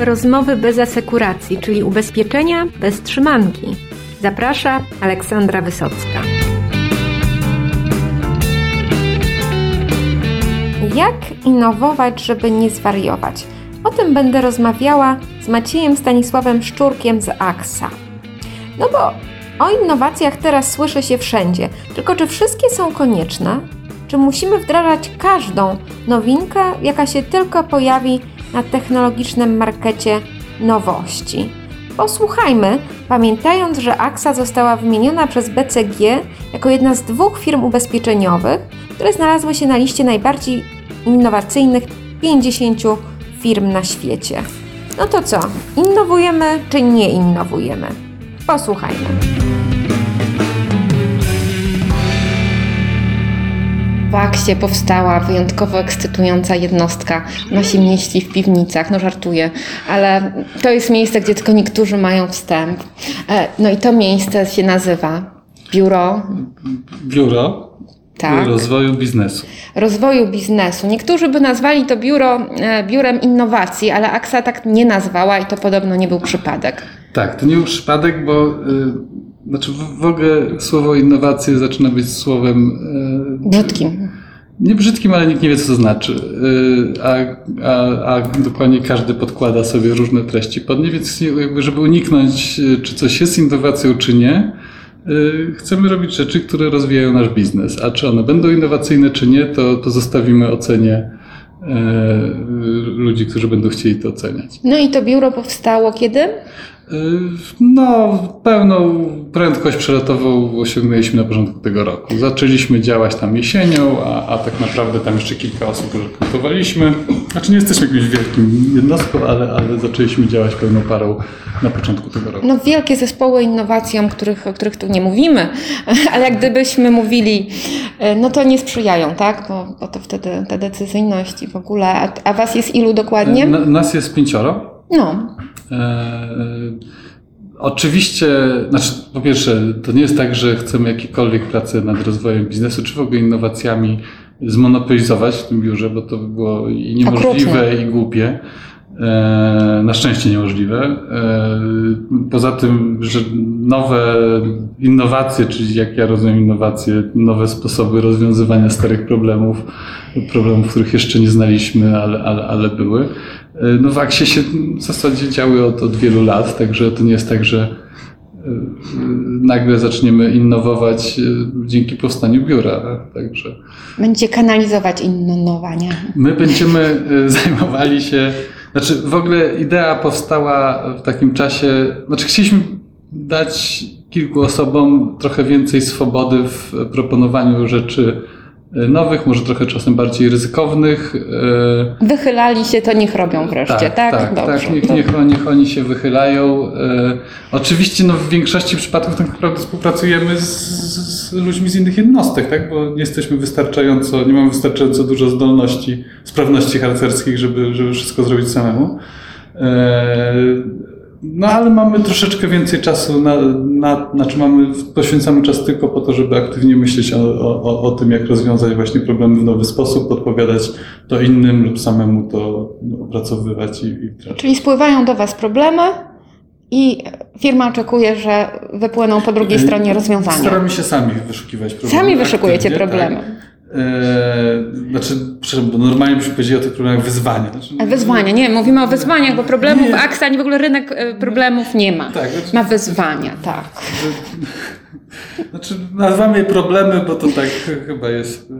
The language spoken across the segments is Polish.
Rozmowy bez asekuracji, czyli ubezpieczenia bez trzymanki. Zaprasza Aleksandra Wysocka. Jak innowować, żeby nie zwariować? O tym będę rozmawiała z Maciejem Stanisławem Szczurkiem z AXA. No bo o innowacjach teraz słyszy się wszędzie, tylko czy wszystkie są konieczne? Czy musimy wdrażać każdą nowinkę, jaka się tylko pojawi na technologicznym markecie nowości? Posłuchajmy, pamiętając, że AXA została wymieniona przez BCG jako jedna z dwóch firm ubezpieczeniowych, które znalazły się na liście najbardziej innowacyjnych 50 firm na świecie. No to co? Innowujemy czy nie innowujemy? Posłuchajmy. W Aksie powstała wyjątkowo ekscytująca jednostka. Ona się mieści w piwnicach, no żartuję, ale to jest miejsce, gdzie tylko niektórzy mają wstęp. E, no i to miejsce się nazywa Biuro. Biuro Tak. rozwoju biznesu. rozwoju biznesu. Niektórzy by nazwali to biuro e, biurem innowacji, ale AXA tak nie nazwała i to podobno nie był przypadek. Tak, to nie był przypadek, bo y, znaczy w, ogóle słowo innowacje zaczyna być słowem y, Brzydkim. nie brzydkim, ale nikt nie wie co to znaczy. Y, a, a, a dokładnie każdy podkłada sobie różne treści pod nie, więc jakby żeby uniknąć, y, czy coś jest innowacją, czy nie, chcemy robić rzeczy, które rozwijają nasz biznes. A czy one będą innowacyjne, czy nie, to, to zostawimy ocenie ludzi, którzy będą chcieli to oceniać. No i to biuro powstało kiedy? No, pełną prędkość przelotową osiągnęliśmy na początku tego roku. Zaczęliśmy działać tam jesienią, a, a tak naprawdę tam jeszcze kilka osób rekrutowaliśmy. Znaczy nie jesteśmy jakimś wielkim jednostką, ale, ale zaczęliśmy działać pełną parą na początku tego roku. No wielkie zespoły innowacji, o których, o których tu nie mówimy, ale jak gdybyśmy mówili, e, no to nie sprzyjają, tak? Bo, bo to wtedy ta decyzyjność i w ogóle. A, a was jest ilu dokładnie? Na, nas jest pięcioro. No. E, Oczywiście, znaczy po pierwsze, to nie jest tak, że chcemy jakiekolwiek pracę nad rozwojem biznesu, czy w ogóle innowacjami zmonopolizować w tym biurze, bo to by było i niemożliwe, Okrutne. i głupie. E, Na szczęście niemożliwe. E, Poza tym, że nowe innowacje, czyli jak ja rozumiem innowacje, nowe sposoby rozwiązywania starych problemów, problemów, których jeszcze nie znaliśmy, ale, ale, ale były. E, No w Aksie się w zasadzie działy od, od wielu lat, także to nie jest tak, że e, nagle zaczniemy innowować dzięki powstaniu biura. Także Będzie kanalizować innowania. my będziemy zajmowali się, znaczy w ogóle idea powstała w takim czasie, znaczy chcieliśmy dać kilku osobom trochę więcej swobody w proponowaniu rzeczy nowych, może trochę czasem bardziej ryzykownych. e, Wychylali się, to niech robią wreszcie, tak? tak, Dobrze. tak niech, niech, oni- niech oni się wychylają. E, oczywiście no, w większości przypadków tak naprawdę współpracujemy z, z ludźmi z innych jednostek, tak? bo nie jesteśmy wystarczająco, nie mamy wystarczająco dużo zdolności, sprawności harcerskich, żeby, żeby wszystko zrobić samemu. E, no ale mamy troszeczkę więcej czasu na, na znaczy mamy, poświęcamy czas tylko po to, żeby aktywnie myśleć o, o, o tym, jak rozwiązać właśnie problemy w nowy sposób, podpowiadać to innym lub samemu to opracowywać i, i. Czyli spływają do Was problemy i firma oczekuje, że wypłyną po drugiej stronie rozwiązania. Staramy się sami wyszukiwać problemy. Sami wyszukujecie aktywnie, problemy. Tak. Eee, znaczy, przepraszam, bo normalnie byśmy powiedzieli o tych problemach wyzwania. Znaczy, A Wyzwania, nie, mówimy o wyzwaniach, bo problemów Nie. AXA, ani w ogóle rynek e, problemów nie ma. Tak, znaczy- Ma wyzwania, tak. Znaczy, nazywamy je problemy, bo to tak chyba jest, e,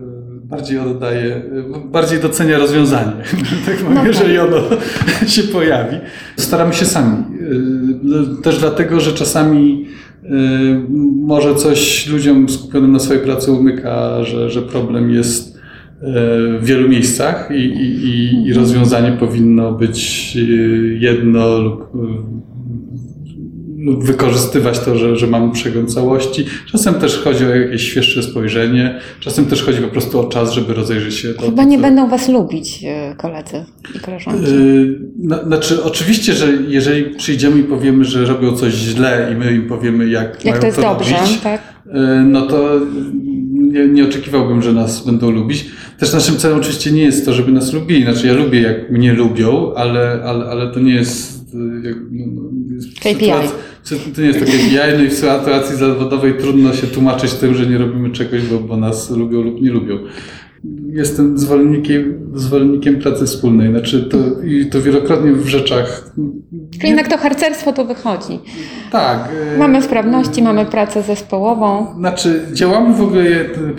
bardziej oddaje, e, bardziej docenia rozwiązanie, tak powiem, No tak. jeżeli ono się pojawi. Staramy się sami. E, Też dlatego, że czasami e, może coś ludziom skupionym na swojej pracy umyka, że, że problem jest e, w wielu miejscach i, i, i- rozwiązanie powinno być e, jedno lub wykorzystywać to, że, że mamy przegląd całości. Czasem też chodzi o jakieś świeższe spojrzenie, czasem też chodzi po prostu o czas, żeby rozejrzeć się. To, Chyba to, nie co- będą Was lubić e, koledzy i koleżanki. Yy, na- Znaczy, oczywiście, że jeżeli przyjdziemy i powiemy, że robią coś źle i my im powiemy, jak, Jak to jest dobrze, robić, tak? yy, no to nie, nie oczekiwałbym, że nas będą lubić. Też naszym celem oczywiście nie jest to, żeby nas lubili. Znaczy ja lubię, jak mnie lubią, ale, ale, ale to nie jest... KPI. Sytuacji, to nie jest to KPI, no i w sytuacji zawodowej trudno się tłumaczyć tym, że nie robimy czegoś, bo, bo nas lubią lub nie lubią jestem zwolennikiem, zwolennikiem pracy wspólnej. Znaczy to, I to wielokrotnie w rzeczach. Czyli jednak to harcerstwo tu wychodzi. Tak. Mamy sprawności, mamy pracę zespołową. Znaczy, działamy w ogóle,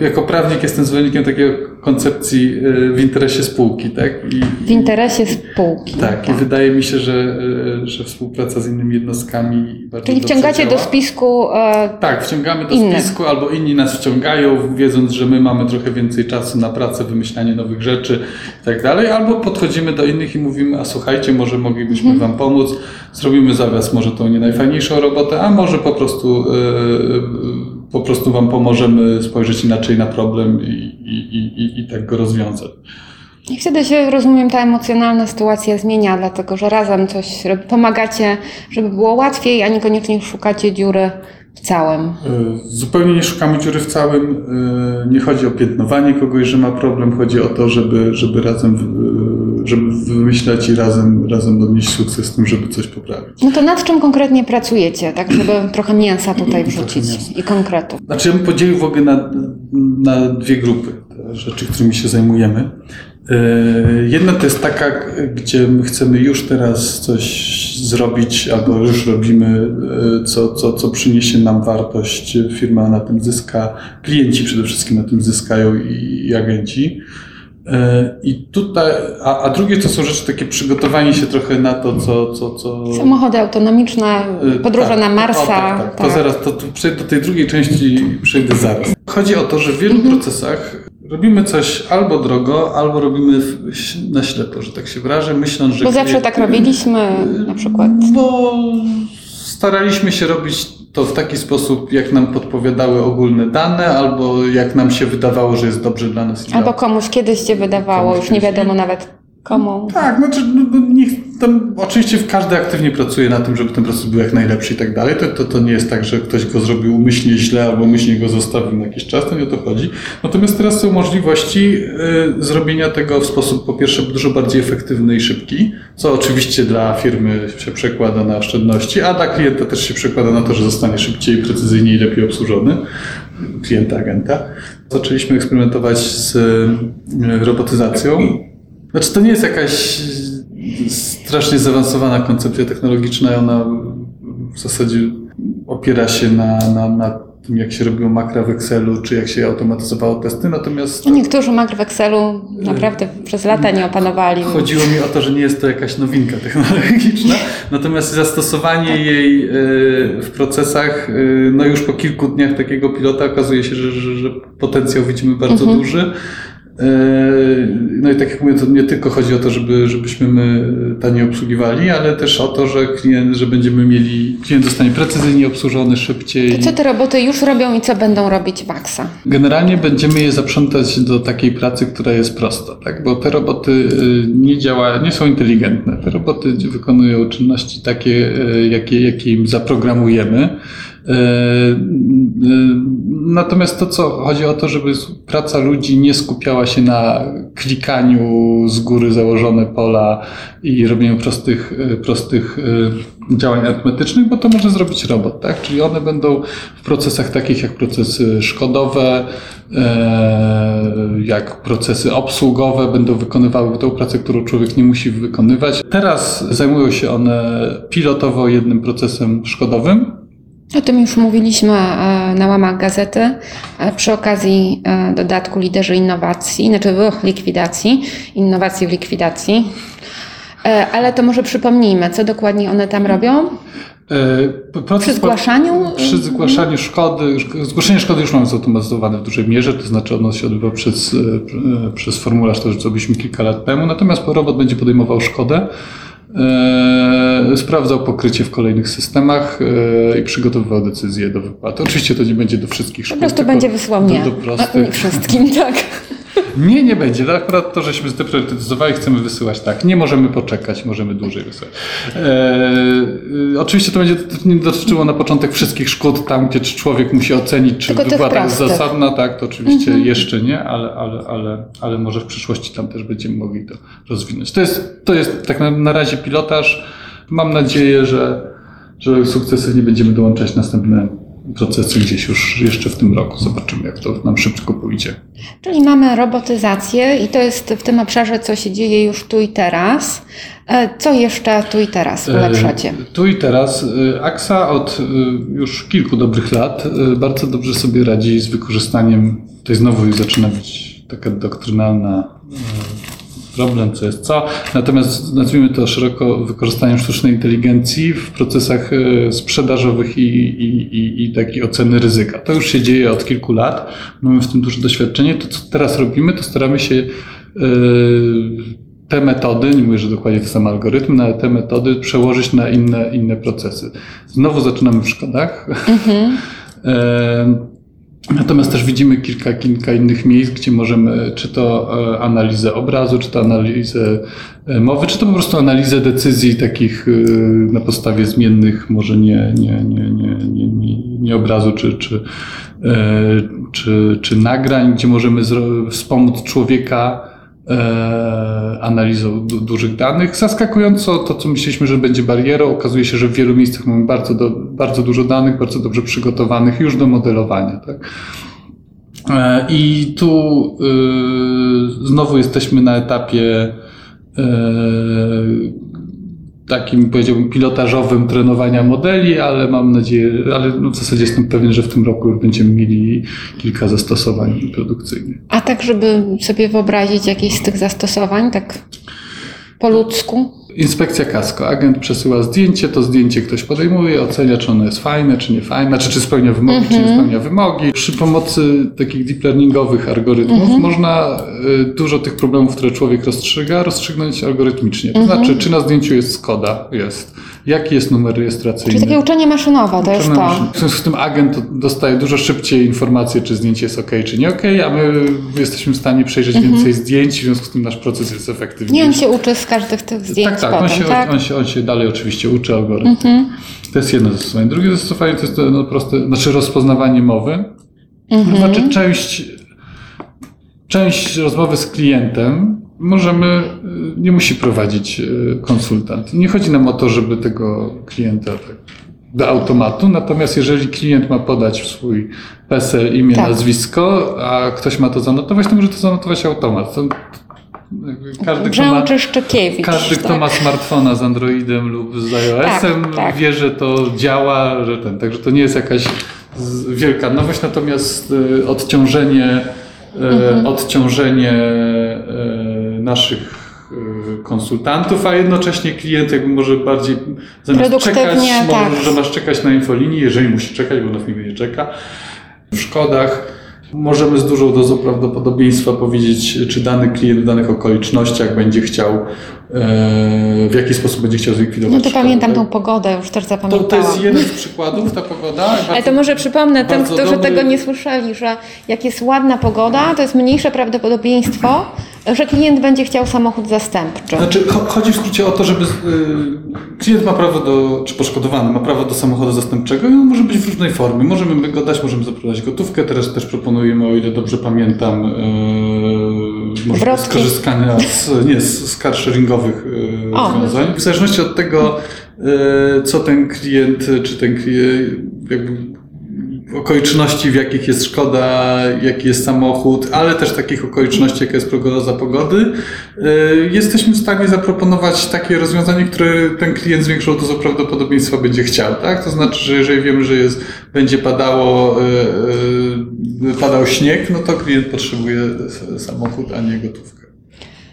jako prawnik jestem zwolennikiem takiej koncepcji e, w interesie spółki, tak? I, w interesie spółki. Tak, tak, i wydaje mi się, że, e, że współpraca z innymi jednostkami bardzo Czyli wciągacie do spisku. E, tak, wciągamy do innych. spisku, albo inni nas wciągają, wiedząc, że my mamy trochę więcej czasu na pracę, wymyślanie nowych rzeczy i tak dalej, albo podchodzimy do innych i mówimy, a słuchajcie, może moglibyśmy mhm. Wam pomóc, zrobimy za Was może tą nie najfajniejszą robotę, a może po prostu, yy, po prostu Wam pomożemy spojrzeć inaczej na problem i, i, i, i tak go rozwiązać. I wtedy się, rozumiem, ta emocjonalna sytuacja zmienia, dlatego że razem coś pomagacie, żeby było łatwiej, a niekoniecznie szukacie dziury w całym. E, zupełnie nie szukamy dziury w całym. E, nie chodzi o piętnowanie kogoś, że ma problem. Chodzi o to, żeby, żeby razem e, żeby wymyślać i razem, razem odnieść sukces z tym, żeby coś poprawić. No to nad czym konkretnie pracujecie, tak żeby trochę mięsa tutaj wrzucić i konkretu? Znaczy ja bym podzielił w ogóle na, na dwie grupy rzeczy, którymi się zajmujemy. E, jedna to jest taka, gdzie my chcemy już teraz coś zrobić, albo już robimy, e, co, co, co przyniesie nam wartość, firma na tym zyska, klienci przede wszystkim na tym zyskają i, i agenci. E, I tutaj, a, a drugie to są rzeczy takie przygotowanie się trochę na to, co. co, co... Samochody autonomiczne, podróże tak, na Marsa. O, tak, tak. tak. To zaraz, to, to przejdę do tej drugiej części, przejdę zaraz. Chodzi o to, że w wielu mhm. procesach Robimy coś albo drogo, albo robimy na ślepo, że tak się wyrażę, myśląc, że... Bo zawsze tak robiliśmy na przykład. Bo staraliśmy się robić to w taki sposób, jak nam podpowiadały ogólne dane, albo jak nam się wydawało, że jest dobrze dla nas. Albo komuś kiedyś się wydawało, już nie wiadomo nawet Komu? Tak, znaczy no, niech tam, oczywiście każdy aktywnie pracuje na tym, żeby ten proces był jak najlepszy i tak dalej. To, to, to nie jest tak, że ktoś go zrobił umyślnie źle albo umyślnie go zostawił na jakiś czas, to nie o to chodzi. Natomiast teraz są możliwości y, zrobienia tego w sposób po pierwsze dużo bardziej efektywny i szybki, co oczywiście dla firmy się przekłada na oszczędności, a dla klienta też się przekłada na to, że zostanie szybciej, precyzyjniej i lepiej obsłużony klienta, agenta. Zaczęliśmy eksperymentować z y, robotyzacją znaczy to nie jest jakaś strasznie zaawansowana koncepcja technologiczna, ona w zasadzie opiera się na, na, na tym, jak się robiło makra w Excelu, czy jak się automatyzowało testy, natomiast... No niektórzy makr w Excelu naprawdę przez lata nie opanowali. Chodziło mi o to, że nie jest to jakaś nowinka technologiczna, natomiast zastosowanie jej e, w procesach, e, no już po kilku dniach takiego pilota okazuje się, że, że, że potencjał widzimy bardzo mhm. duży. Yy, no i tak jak mówię, to nie tylko chodzi o to, żeby, żebyśmy my taniej obsługiwali, ale też o to, że klient, że będziemy mieli, klient zostanie precyzyjnie obsłużony szybciej. To co te roboty już robią i co będą robić w AXA? Generalnie będziemy je zaprzątać do takiej pracy, która jest prosta, tak? bo te roboty yy, nie działają, nie są inteligentne. Te roboty wykonują czynności takie, jakie, jakie im zaprogramujemy. E, e, natomiast to, co chodzi o to, żeby praca ludzi nie skupiała się na klikaniu z góry założone pola i robieniu prostych, e, prostych działań arytmetycznych, bo to może zrobić robot, tak? Czyli one będą w procesach takich jak procesy szkodowe, jak procesy obsługowe, będą wykonywały tą pracę, którą człowiek nie musi wykonywać. Teraz zajmują się one pilotowo jednym procesem szkodowym, o tym już mówiliśmy e, na łamach gazety e, przy okazji e, dodatku Liderzy Innowacji, znaczy w likwidacji, innowacji w likwidacji. Ale to może przypomnijmy, co dokładnie one tam robią? Proces przy zgłaszaniu? Przy zgłaszaniu szkody, zgłoszenie szkody już mamy zautomatyzowane w dużej mierze, to znaczy ono się odbywa przez, przez formularz, to zrobiliśmy kilka lat temu, natomiast robot będzie podejmował szkodę, sprawdzał pokrycie w kolejnych systemach e, i przygotowywał decyzje do wypłaty. Oczywiście to nie będzie do wszystkich szkół. Po prostu będzie wysłał nie. Do, do prostych. Nie wszystkim, tak. Nie, nie będzie. No akurat to, żeśmy zdepriorytetyzowali, chcemy wysyłać tak. Nie możemy poczekać, możemy dłużej wysyłać. Eee, oczywiście to będzie to nie dotyczyło na początek wszystkich szkód tam, gdzie człowiek musi ocenić, czy Tylko wypłata jest zasadna, tak, to oczywiście jeszcze nie, ale, ale, ale, ale może w przyszłości tam też będziemy mogli to rozwinąć. To jest, to jest tak na, na razie pilotaż. Mam nadzieję, że, że sukcesywnie będziemy dołączać następne procesy gdzieś już jeszcze w tym roku. Zobaczymy, jak to nam szybko pójdzie. Czyli mamy robotyzację i to jest w tym obszarze, co się dzieje już tu i teraz. E, Co jeszcze tu i teraz ulepszacie? E, Tu i teraz e, AXA od już kilku dobrych lat bardzo dobrze sobie radzi z wykorzystaniem, tutaj znowu już zaczyna być taka doktrynalna problem, co jest co, natomiast nazwijmy to szeroko wykorzystaniem sztucznej inteligencji w procesach e, sprzedażowych i, i, i, i takiej oceny ryzyka. To już się dzieje od kilku lat, mamy w tym duże doświadczenie. To, co teraz robimy, to staramy się e, te metody, nie mówię, że dokładnie te same algorytmy, ale te metody przełożyć na inne, inne procesy. Znowu zaczynamy w szkodach. E, Natomiast też widzimy kilka, kilka innych miejsc, gdzie możemy, czy to e, analizę obrazu, czy to analizę e, mowy, czy to po prostu analizę decyzji takich e, na podstawie zmiennych, może nie, nie, nie, nie, nie, nie, nie obrazu, czy, czy, czy, czy nagrań, gdzie możemy wspomóc człowieka analizą du- dużych danych. Zaskakująco to, co myśleliśmy, że będzie barierą, okazuje się, że w wielu miejscach mamy bardzo, do, bardzo dużo danych, bardzo dobrze przygotowanych już do modelowania. Tak? E, I tu y, znowu jesteśmy na etapie e, takim, powiedziałbym, pilotażowym trenowania modeli, ale mam nadzieję, ale no w zasadzie jestem pewien, że w tym roku już będziemy mieli kilka zastosowań produkcyjnych. A tak, żeby sobie wyobrazić jakieś z tych zastosowań, tak po ludzku? Inspekcja kasko. Agent przesyła zdjęcie, to zdjęcie ktoś podejmuje, ocenia, czy ono jest fajne, czy nie fajne, czy, czy spełnia wymogi, czy nie spełnia wymogi. Przy pomocy takich deep learningowych algorytmów można y, dużo tych problemów, które człowiek rozstrzyga, rozstrzygnąć algorytmicznie. To znaczy, czy na zdjęciu jest Skoda? Jest. Jaki jest numer rejestracyjny? Czyli takie uczenie maszynowe, to jest to. W związku z tym agent dostaje dużo szybciej informację, czy zdjęcie jest ok, czy nie ok, a my jesteśmy w stanie przejrzeć więcej zdjęć, w związku z tym nasz proces jest Nie, efektywniejszy. on się uczy z każdych tych zdjęć Tak, tak, potem, on się, tak? On, się, on się dalej oczywiście uczy algorytm. To jest jedno zastosowanie. Drugie zastosowanie to jest to no, proste, znaczy rozpoznawanie mowy. To znaczy część, część rozmowy z klientem możemy, y, nie musi prowadzić y, konsultant. Nie chodzi nam o to, żeby tego klienta tak do automatu, natomiast jeżeli klient ma podać swój PESEL, imię, Tak. nazwisko, a ktoś ma to zanotować, to może to zanotować automat. To, każdy, kto ma, każdy, kto tak. ma smartfona z Androidem lub z iOS-em, Tak, tak. wie, że to działa, że ten, także to nie jest jakaś wielka nowość, natomiast y, odciążenie, Mhm. odciążenie naszych y, konsultantów, a jednocześnie klient jakby może bardziej zamiast czekać, Produktywnie, może, tak. że masz czekać na infolinii, jeżeli musi czekać, bo na filmie nie czeka. W szkodach możemy z dużą dozą prawdopodobieństwa powiedzieć, czy dany klient w danych okolicznościach będzie chciał, e, w jaki sposób będzie chciał zlikwidować No to szkodę, pamiętam tak? tą pogodę, już też To, zapamiętałam. to jest jeden z przykładów, ta pogoda. Ale Bardzo- to może przypomnę tym, którzy dobry- tego nie słyszeli, że jak jest ładna pogoda, to jest mniejsze prawdopodobieństwo, że klient będzie chciał samochód zastępczy. Znaczy, cho- chodzi w skrócie o to, żeby y, klient ma prawo do, czy poszkodowany ma prawo do samochodu zastępczego i on może być w różnej formie. Możemy go dać, możemy zaproponować gotówkę. Teraz też proponujemy, o ile dobrze pamiętam, y, możliwość Wrotki. skorzystania z, nie, z, car sharingowych y, O. rozwiązań. W zależności od tego, y, co ten klient, czy ten klient, jakby okoliczności, w jakich jest szkoda, jaki jest samochód, ale też takich okoliczności, jaka jest prognoza pogody, y, jesteśmy w stanie zaproponować takie rozwiązanie, które ten klient z większą dozą prawdopodobieństwa będzie chciał. Tak? To znaczy, że jeżeli wiemy, że jest, będzie padało, y, y, padał śnieg, no to klient potrzebuje samochód, a nie gotówkę.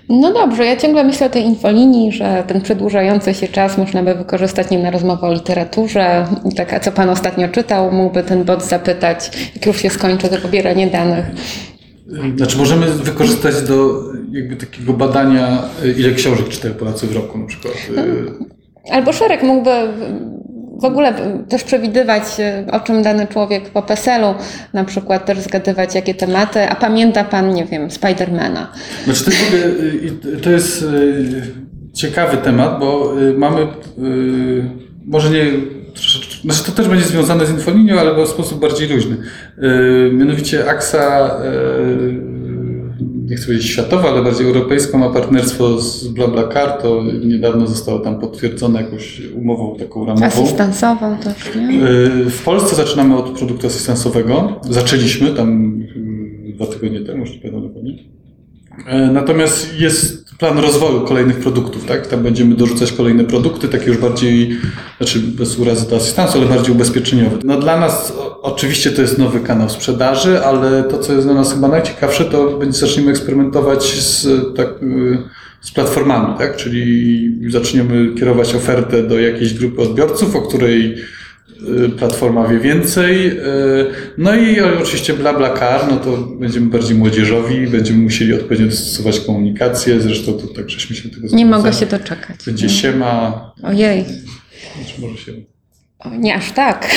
No dobrze, ja ciągle myślę o tej infolinii, że ten przedłużający się czas można by wykorzystać nie na rozmowę o literaturze. I Tak, a co Pan ostatnio czytał, mógłby ten bot zapytać, jak już się skończy to pobieranie danych. Znaczy możemy wykorzystać do jakby takiego badania, ile książek czytają Polacy w roku na przykład. Y, Albo Szereg mógłby w ogóle y, też przewidywać, y, o czym dany człowiek po PESEL-u, na przykład też zgadywać jakie tematy, a pamięta pan, nie wiem, Spidermana. Znaczy to, y, to jest ciekawy temat, bo mamy, może nie, znaczy to też będzie związane z infolinią, ale w sposób bardziej luźny. Mianowicie AXA, nie chcę powiedzieć światowa, ale bardziej europejska, ma partnerstwo z BlaBlaCar, to niedawno zostało tam potwierdzone jakąś umową taką ramową. Asystansową też, nie? Y, W Polsce zaczynamy od produktu asystansowego. Zaczęliśmy tam y, dwa tygodnie temu, już nie pamiętam dokładnie. E, Natomiast jest plan rozwoju kolejnych produktów, tak? Tam będziemy dorzucać kolejne produkty, takie już bardziej, znaczy bez urazy do asystansu, ale bardziej ubezpieczeniowe. No dla nas oczywiście to jest nowy kanał sprzedaży, ale to, co jest dla nas chyba najciekawsze, to będzie zaczniemy eksperymentować z, tak, y, z platformami, tak? Czyli zaczniemy kierować ofertę do jakiejś grupy odbiorców, o której platforma wie więcej. y, No i oczywiście BlaBlaCar, no to będziemy bardziej młodzieżowi, będziemy musieli odpowiednio dostosować komunikację, zresztą to tak żeśmy się tego Nie mogę się doczekać. Będzie siema, Ojej, czy może się... o, nie aż tak.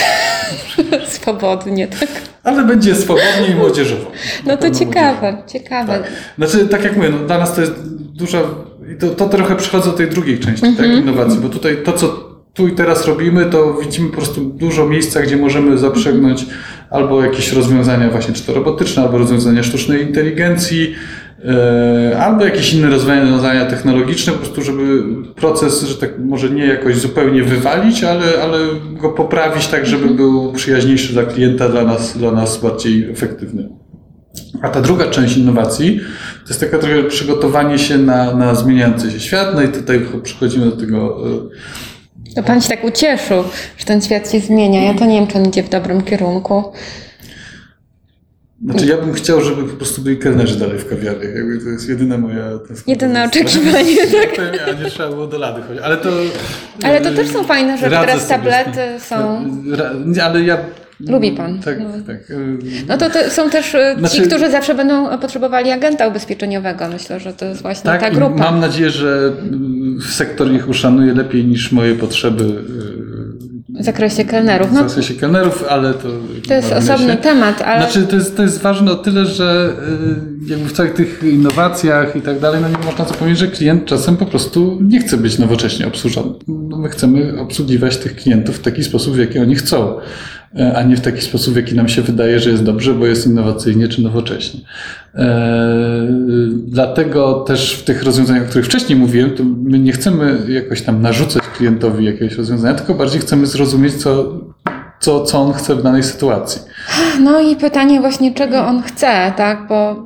Swobodnie, tak? Ale będzie swobodnie i młodzieżowo. No to ciekawe, ciekawe. Tak. Znaczy, tak jak mówię, no, dla nas to jest duża. I to, to trochę przychodzi do tej drugiej części tak, Mhm. innowacji, bo tutaj to, co tu i teraz robimy, to widzimy po prostu dużo miejsca, gdzie możemy zaprzęgnąć albo jakieś rozwiązania, właśnie czy to robotyczne, albo rozwiązania sztucznej inteligencji, e, albo jakieś inne rozwiązania technologiczne, po prostu, żeby proces, że tak może nie jakoś zupełnie wywalić, ale, ale go poprawić tak, żeby był przyjaźniejszy dla klienta, dla nas, dla nas bardziej efektywny. A ta druga część innowacji to jest taka trochę przygotowanie się na, na zmieniający się świat. No i tutaj przechodzimy do tego. To pan się tak ucieszył, że ten świat się zmienia. Ja to nie wiem, czy on idzie w dobrym kierunku. Znaczy, ja bym chciał, żeby po prostu byli kelnerzy dalej w kawiarniach. Jakby to jest jedyna moja. tęsknota Jedyne oczekiwanie, tak. A nie trzeba było do lady chodzić. Ale to. Ale to też są fajne rzeczy. radzę Teraz tablety są. Ale ja. Lubi pan. Tak, No. tak. No to, to są też e, ci, Znaczy- którzy zawsze będą potrzebowali agenta ubezpieczeniowego. Myślę, że to jest właśnie Tak, ta grupa. mam nadzieję, że sektor ich uszanuje lepiej niż moje potrzeby e, W zakresie kelnerów. w No, sensie kelnerów, ale to... to jest osobny marginesie. temat, ale Znaczy, to jest, to jest ważne o tyle, że y, jakby w całych tych innowacjach i tak dalej, no nie można zapomnieć, że klient czasem po prostu nie chce być nowocześnie obsłużony. No my chcemy obsługiwać tych klientów w taki sposób, w jaki oni chcą, a nie w taki sposób, w jaki nam się wydaje, że jest dobrze, bo jest innowacyjnie czy nowocześnie. E, Dlatego też w tych rozwiązaniach, o których wcześniej mówiłem, to my nie chcemy jakoś tam narzucać klientowi jakiegoś rozwiązania, tylko bardziej chcemy zrozumieć, co, co, co on chce w danej sytuacji. No i pytanie właśnie, czego on chce, tak? Bo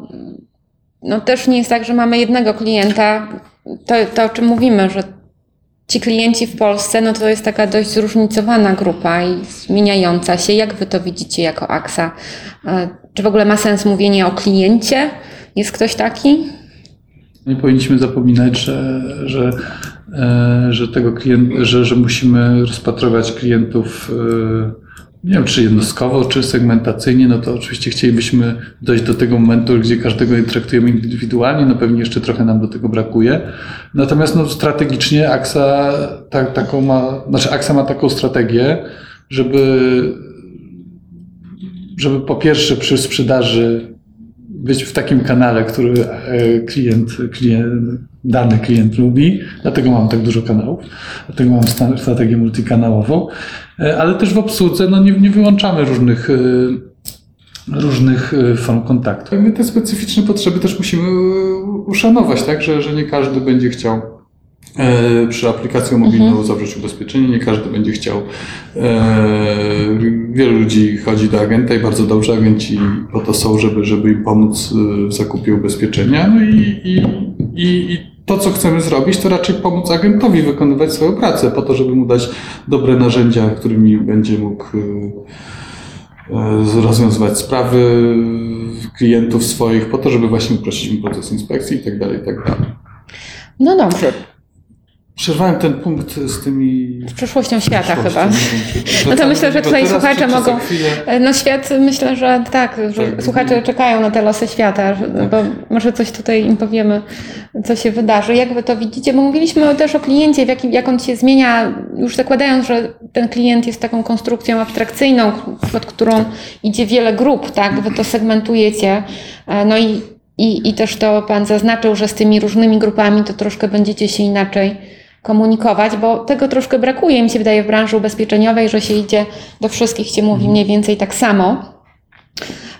no też nie jest tak, że mamy jednego klienta. To, to o czym mówimy, że ci klienci w Polsce, no to jest taka dość zróżnicowana grupa i zmieniająca się. Jak wy to widzicie jako AXA? E, Czy w ogóle ma sens mówienie o kliencie? Jest ktoś taki? Nie powinniśmy zapominać, że, że, e, że tego klient, że, że musimy rozpatrywać klientów, e, nie wiem, czy jednostkowo, czy segmentacyjnie, no to oczywiście chcielibyśmy dojść do tego momentu, gdzie każdego traktujemy indywidualnie, no pewnie jeszcze trochę nam do tego brakuje. Natomiast no, strategicznie AXA tak, taką ma, znaczy AXA ma taką strategię, żeby, żeby po pierwsze przy sprzedaży być w takim kanale, który e, klient, klient, dany klient lubi, dlatego mam tak dużo kanałów, dlatego mam strategię multikanałową, ale też w obsłudze no nie, nie wyłączamy różnych, e, różnych e, form kontaktu. I my te specyficzne potrzeby też musimy e, uszanować, tak, że, że nie każdy będzie chciał e, przy aplikacji mobilną zawrzeć ubezpieczenie, nie każdy będzie chciał. E, wielu ludzi chodzi do agenta i bardzo dobrze agenci po to są, żeby, żeby im pomóc e, w zakupie ubezpieczenia. No i, i, i, i to, co chcemy zrobić, to raczej pomóc agentowi wykonywać swoją pracę, po to, żeby mu dać dobre narzędzia, którymi będzie mógł e, e, rozwiązywać sprawy klientów swoich, po to, żeby właśnie uprościć im proces inspekcji i tak dalej, i tak. No dobrze. Przerwałem ten punkt z tymi... Z przyszłością świata chyba. No to myślę, że tutaj słuchacze mogą- No świat, myślę, że tak, że Tak. słuchacze czekają na te losy świata, Tak. bo może coś tutaj im powiemy, co się wydarzy. Jak wy to widzicie? Bo mówiliśmy też o kliencie, w jakim, jak on się zmienia, już zakładając, że ten klient jest taką konstrukcją abstrakcyjną, pod którą idzie wiele grup, tak? Wy to segmentujecie. E, No i, i, i też to Pan zaznaczył, że z tymi różnymi grupami to troszkę będziecie się inaczej komunikować, bo tego troszkę brakuje, mi się wydaje, w branży ubezpieczeniowej, że się idzie do wszystkich, się mówi mniej więcej tak samo.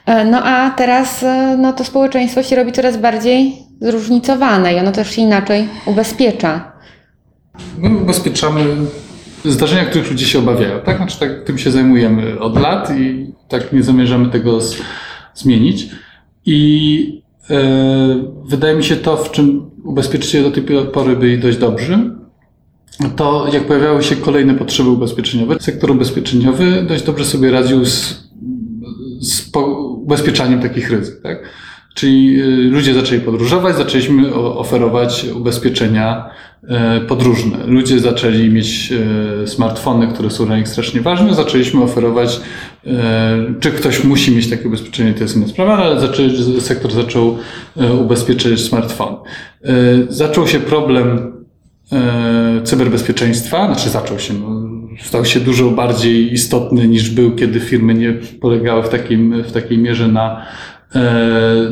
E, No a teraz e, no, to społeczeństwo się robi coraz bardziej zróżnicowane i ono też się inaczej ubezpiecza. My ubezpieczamy zdarzenia, których ludzie się obawiają. Tak? Znaczy, tak, tym się zajmujemy od lat i tak nie zamierzamy tego z, zmienić. I e, wydaje mi się to, w czym ubezpieczyciele do tej pory byli dość dobrzy, to jak pojawiały się kolejne potrzeby ubezpieczeniowe, sektor ubezpieczeniowy dość dobrze sobie radził z, z ubezpieczaniem takich ryzyk. Tak? Czyli y, ludzie zaczęli podróżować, zaczęliśmy oferować ubezpieczenia e, podróżne. Ludzie zaczęli mieć e, smartfony, które są dla nich strasznie ważne, zaczęliśmy oferować, e, czy ktoś musi mieć takie ubezpieczenie, to jest inna sprawa, ale sektor zaczął ubezpieczać smartfon. Zaczął się problem cyberbezpieczeństwa, znaczy zaczął się, no, stał się dużo bardziej istotny niż był, kiedy firmy nie polegały w, takim, w takiej mierze na, e,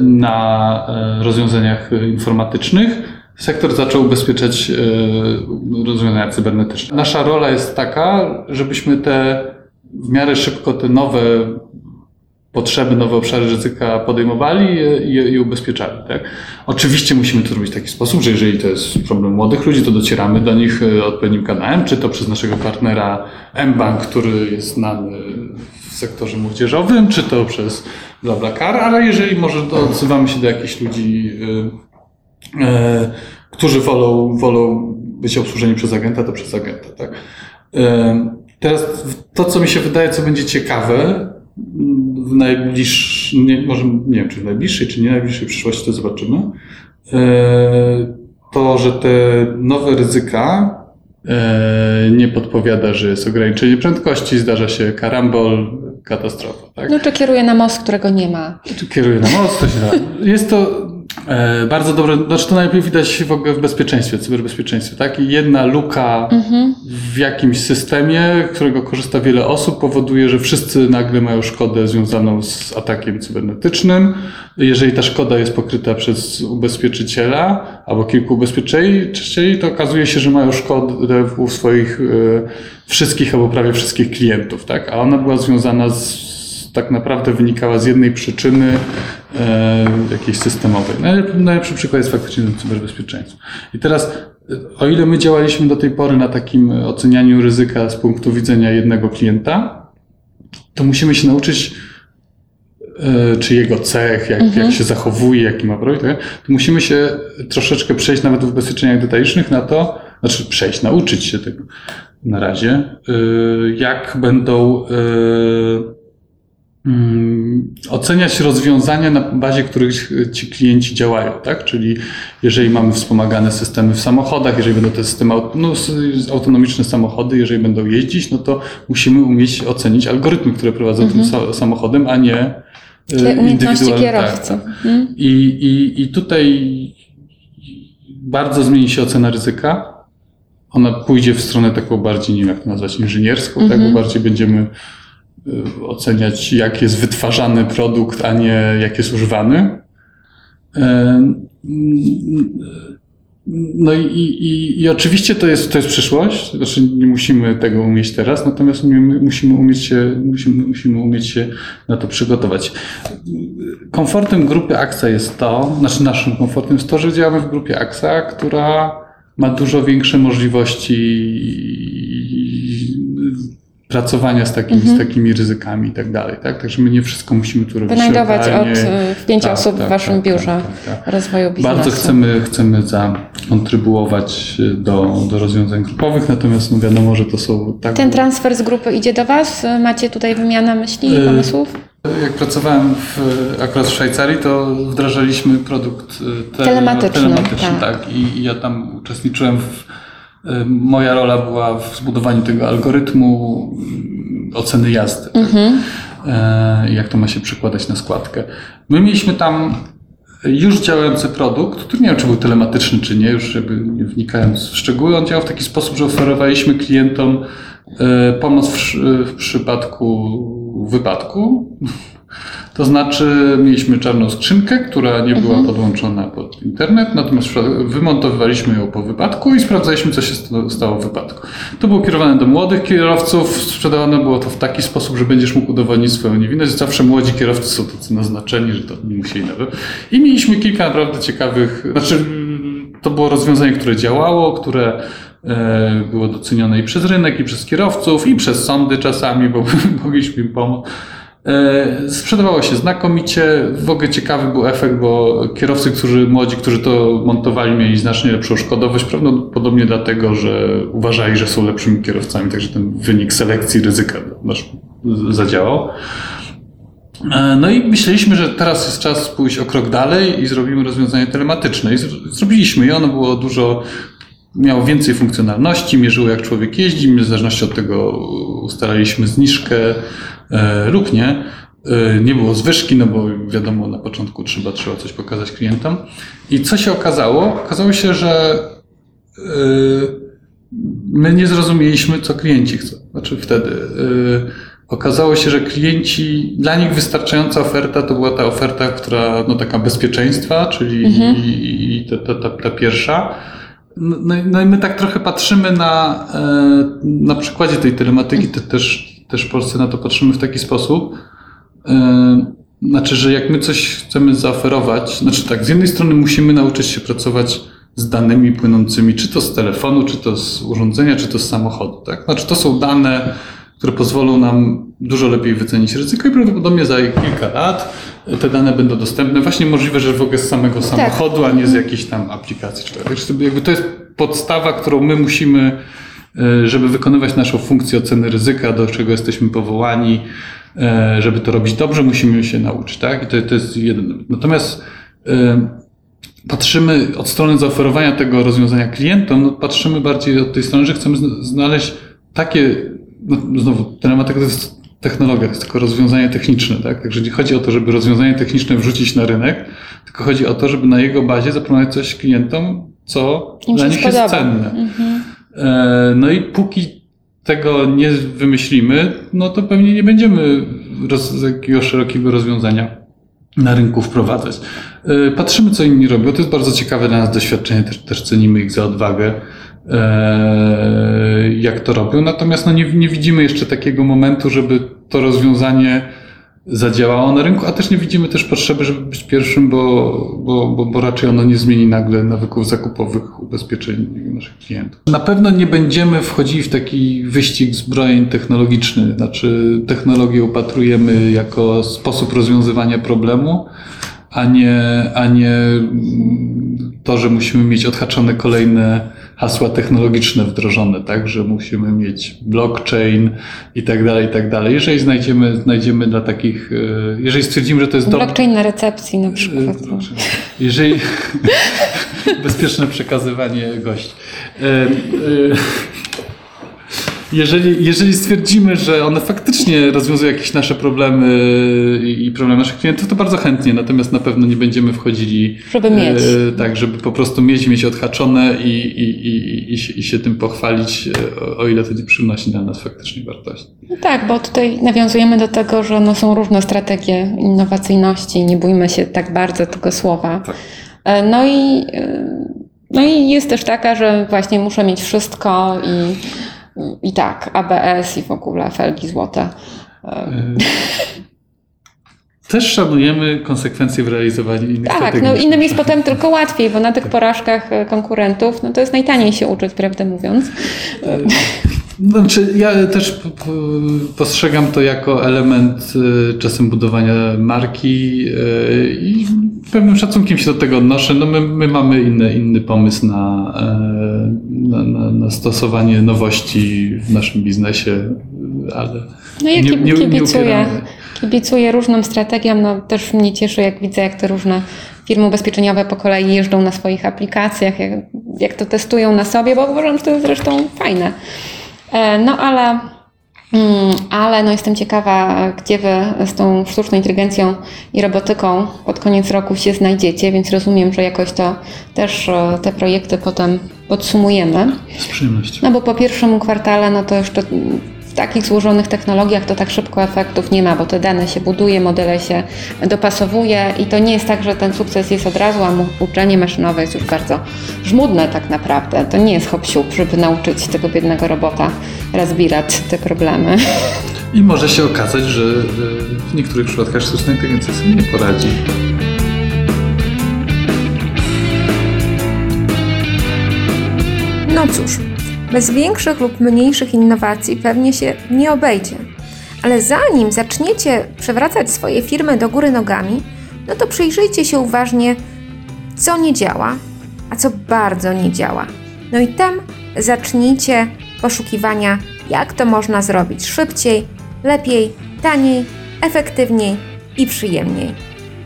na e, rozwiązaniach informatycznych. Sektor zaczął ubezpieczać e, rozwiązania cybernetyczne. Nasza rola jest taka, żebyśmy te w miarę szybko te nowe potrzeby, nowe obszary ryzyka podejmowali i, i, i ubezpieczali. Tak? Oczywiście musimy to zrobić w taki sposób, że jeżeli to jest problem młodych ludzi, to docieramy do nich e, odpowiednim kanałem, czy to przez naszego partnera mBank, który jest znany w sektorze młodzieżowym, czy to przez BlaBlaCar, ale jeżeli może to odzywamy się do jakichś ludzi, e, e, którzy wolą, wolą być obsłużeni przez agenta, to przez agenta. Tak? E, teraz to, co mi się wydaje, co będzie ciekawe, w najbliższej, nie, może nie wiem, czy w najbliższej, czy nie najbliższej przyszłości, to zobaczymy, e, to, że te nowe ryzyka e, nie podpowiada, że jest ograniczenie prędkości, zdarza się karambol, katastrofa. Tak? No czy kieruje na most, którego nie ma. Czy kieruje na most, to się da. Jest to bardzo dobre, znaczy to najlepiej widać w ogóle w bezpieczeństwie, cyberbezpieczeństwie, tak? I jedna luka w jakimś systemie, którego korzysta wiele osób, powoduje, że wszyscy nagle mają szkodę związaną z atakiem cybernetycznym. Jeżeli ta szkoda jest pokryta przez ubezpieczyciela albo kilku ubezpieczycieli, to okazuje się, że mają szkodę u swoich e, wszystkich albo prawie wszystkich klientów, tak? A ona była związana z tak naprawdę wynikała z jednej przyczyny e, jakiejś systemowej. Najlepszy, najlepszy przykład jest faktycznie cyberbezpieczeństwo. I teraz, e, o ile my działaliśmy do tej pory na takim ocenianiu ryzyka z punktu widzenia jednego klienta, to musimy się nauczyć, e, czy jego cech, jak, jak się zachowuje, jaki ma projekt, tak? to musimy się troszeczkę przejść nawet w ubezpieczeniach detalicznych na to, znaczy przejść, nauczyć się tego na razie, e, jak będą oceniać rozwiązania, na bazie których ci klienci działają, tak? Czyli jeżeli mamy wspomagane systemy w samochodach, jeżeli będą te systemy no, autonomiczne samochody, jeżeli będą jeździć, no to musimy umieć ocenić algorytmy, które prowadzą tym sa- samochodem, a nie e, Czyli umiejętności kierowcy. tak, tak. Mhm. I, i, I tutaj bardzo zmieni się ocena ryzyka. Ona pójdzie w stronę taką bardziej, nie wiem jak to nazwać, inżynierską, tak? bo bardziej będziemy oceniać, jak jest wytwarzany produkt, a nie jak jest używany. E, No i, i, i oczywiście to jest, to jest przyszłość, znaczy nie musimy tego umieć teraz, natomiast my musimy umieć się, musimy, musimy umieć się na to przygotować. Komfortem grupy AXA jest to, znaczy naszym komfortem jest to, że działamy w grupie AXA, która ma dużo większe możliwości pracowania z, takim, z takimi ryzykami i tak dalej. Tak? Także my nie wszystko musimy tu robić Wynajdować od e, pięciu Tak, osób tak, w waszym tak, biurze tak, tak, rozwoju biznesu. Bardzo chcemy, chcemy zakontrybuować do, do rozwiązań grupowych, natomiast no wiadomo, że to są tak. Ten transfer z grupy idzie do was? Macie tutaj wymianę myśli i Y, pomysłów? Jak pracowałem w, akurat w Szwajcarii, to wdrażaliśmy produkt te, Telematyczny, telematyczny tak. tak. I, ja tam uczestniczyłem w moja rola była w zbudowaniu tego algorytmu mm, oceny jazdy. Tak? E, Jak to ma się przekładać na składkę. My mieliśmy tam już działający produkt, który nie wiem, czy był telematyczny, czy nie, już jakby nie wnikając w szczegóły, on działał w taki sposób, że oferowaliśmy klientom e, pomoc w, w przypadku wypadku. To znaczy, mieliśmy czarną skrzynkę, która nie była podłączona pod internet, natomiast wymontowywaliśmy ją po wypadku i sprawdzaliśmy, co się sta- stało w wypadku. To było kierowane do młodych kierowców, sprzedawane było to w taki sposób, że będziesz mógł udowodnić swoją niewinność. Zawsze młodzi kierowcy są tacy naznaczeni, że to nie musieli nawet. I mieliśmy kilka naprawdę ciekawych, znaczy to było rozwiązanie, które działało, które e, było docenione i przez rynek, i przez kierowców, i przez sądy czasami, bo mogliśmy im pomóc. E, Sprzedawało się znakomicie. W ogóle ciekawy był efekt, bo kierowcy, którzy młodzi, którzy to montowali, mieli znacznie lepszą szkodowość, prawdopodobnie dlatego, że uważali, że są lepszymi kierowcami, także ten wynik selekcji ryzyka nasz zadziałał. E, No i myśleliśmy, że teraz jest czas pójść o krok dalej i zrobimy rozwiązanie telematyczne. I zro- zrobiliśmy je, ono było dużo, miało więcej funkcjonalności, mierzyło jak człowiek jeździ, w zależności od tego ustalaliśmy zniżkę e, lub nie. E, Nie było zwyżki, no bo wiadomo, na początku trzeba, trzeba coś pokazać klientom. I co się okazało? Okazało się, że e, my nie zrozumieliśmy, co klienci chcą. Znaczy wtedy. e, Okazało się, że klienci, dla nich wystarczająca oferta to była ta oferta, która, no taka bezpieczeństwa, czyli i, i ta, ta, ta, ta pierwsza. No, no i- no i my tak trochę patrzymy na, e, na przykładzie tej telematyki, te, też, też w Polsce na to patrzymy w taki sposób. E, Znaczy, że jak my coś chcemy zaoferować, znaczy tak, z jednej strony musimy nauczyć się pracować z danymi płynącymi, czy to z telefonu, czy to z urządzenia, czy to z samochodu, tak? Znaczy, to są dane, które pozwolą nam dużo lepiej wycenić ryzyko i prawdopodobnie za kilka lat te dane będą dostępne. Właśnie możliwe, że w ogóle z samego samochodu, a nie z jakiejś tam aplikacji. Jakby to jest podstawa, którą my musimy, e, żeby wykonywać naszą funkcję oceny ryzyka, do czego jesteśmy powołani, e, żeby to robić dobrze, musimy się nauczyć, tak? I to, to jest jeden. Natomiast e, patrzymy od strony zaoferowania tego rozwiązania klientom, no patrzymy bardziej od tej strony, że chcemy zna- znaleźć takie, no znowu, telematyka to jest technologia, to jest tylko rozwiązanie techniczne, tak? Także nie chodzi o to, żeby rozwiązanie techniczne wrzucić na rynek, tylko chodzi o to, żeby na jego bazie zaproponować coś klientom, co Im dla nich jest spodoba. cenne. E, No i póki tego nie wymyślimy, no to pewnie nie będziemy roz, jakiegoś szerokiego rozwiązania na rynku wprowadzać. E, Patrzymy, co inni robią. To jest bardzo ciekawe dla nas doświadczenie, też, też cenimy ich za odwagę, jak to robią. Natomiast no, nie, nie widzimy jeszcze takiego momentu, żeby to rozwiązanie zadziałało na rynku, a też nie widzimy też potrzeby, żeby być pierwszym, bo, bo, bo, bo raczej ono nie zmieni nagle nawyków zakupowych ubezpieczeń naszych klientów. Na pewno nie będziemy wchodzili w taki wyścig zbrojeń technologiczny, znaczy technologię upatrujemy jako sposób rozwiązywania problemu, a nie, a nie to, że musimy mieć odhaczone kolejne hasła technologiczne wdrożone, tak, że musimy mieć blockchain i tak dalej, i tak dalej. Jeżeli znajdziemy, znajdziemy dla takich, e, jeżeli stwierdzimy, że to jest dobre, Blockchain na recepcji na przykład. no. jeżeli bezpieczne przekazywanie gości. Jeżeli, jeżeli stwierdzimy, że one faktycznie rozwiązują jakieś nasze problemy i problemy naszych klientów, to bardzo chętnie, natomiast na pewno nie będziemy wchodzili Żeby mieć. e, tak, żeby po prostu mieć, mieć odhaczone i, i, i, i, się, i się tym pochwalić, e, o, o ile to nie przynosi dla nas faktycznie wartości. No tak, bo tutaj nawiązujemy do tego, że no są różne strategie innowacyjności, nie bójmy się tak bardzo tego słowa. Tak. E, No i, no i jest też taka, że właśnie muszę mieć wszystko i, i tak, ABS i w ogóle felgi złote. E, Też szanujemy konsekwencje w realizowaniu innych Tak, strategii. no innym jest potem tylko łatwiej, bo na tych porażkach e, konkurentów, no to jest najtaniej się uczyć, prawdę mówiąc. Znaczy, ja też postrzegam to jako element y, czasem budowania marki y, i pewnym szacunkiem się do tego odnoszę. No my, my mamy inny, inny pomysł na, e, na, na, na stosowanie nowości w naszym biznesie, ale No ja nie, nie, kibicuję. Kibicuję różnym strategiom. No, też mnie cieszy, jak widzę, jak te różne firmy ubezpieczeniowe po kolei jeżdżą na swoich aplikacjach. Jak jak to testują na sobie, bo uważam, że to jest zresztą fajne. E, No ale, mm, ale no jestem ciekawa, gdzie wy z tą sztuczną inteligencją i robotyką pod koniec roku się znajdziecie, więc rozumiem, że jakoś to też e, te projekty potem podsumujemy. Z przyjemnością. No bo po pierwszym kwartale, no to jeszcze w takich złożonych technologiach to tak szybko efektów nie ma, bo te dane się buduje, modele się dopasowuje i to nie jest tak, że ten sukces jest od razu, a uczenie maszynowe jest już bardzo żmudne tak naprawdę. To nie jest hop żeby nauczyć tego biednego robota rozbierać te problemy. I może się okazać, że e, w niektórych przypadkach sztuczna inteligencja sobie nie poradzi. No cóż, bez większych lub mniejszych innowacji pewnie się nie obejdzie. Ale zanim zaczniecie przewracać swoje firmy do góry nogami, no to przyjrzyjcie się uważnie, co nie działa, a co bardzo nie działa. No i tam zacznijcie poszukiwania, jak to można zrobić szybciej, lepiej, taniej, efektywniej i przyjemniej.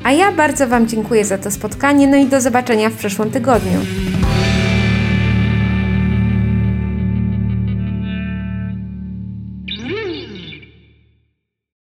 A ja bardzo Wam dziękuję za to spotkanie, no i do zobaczenia w przyszłym tygodniu.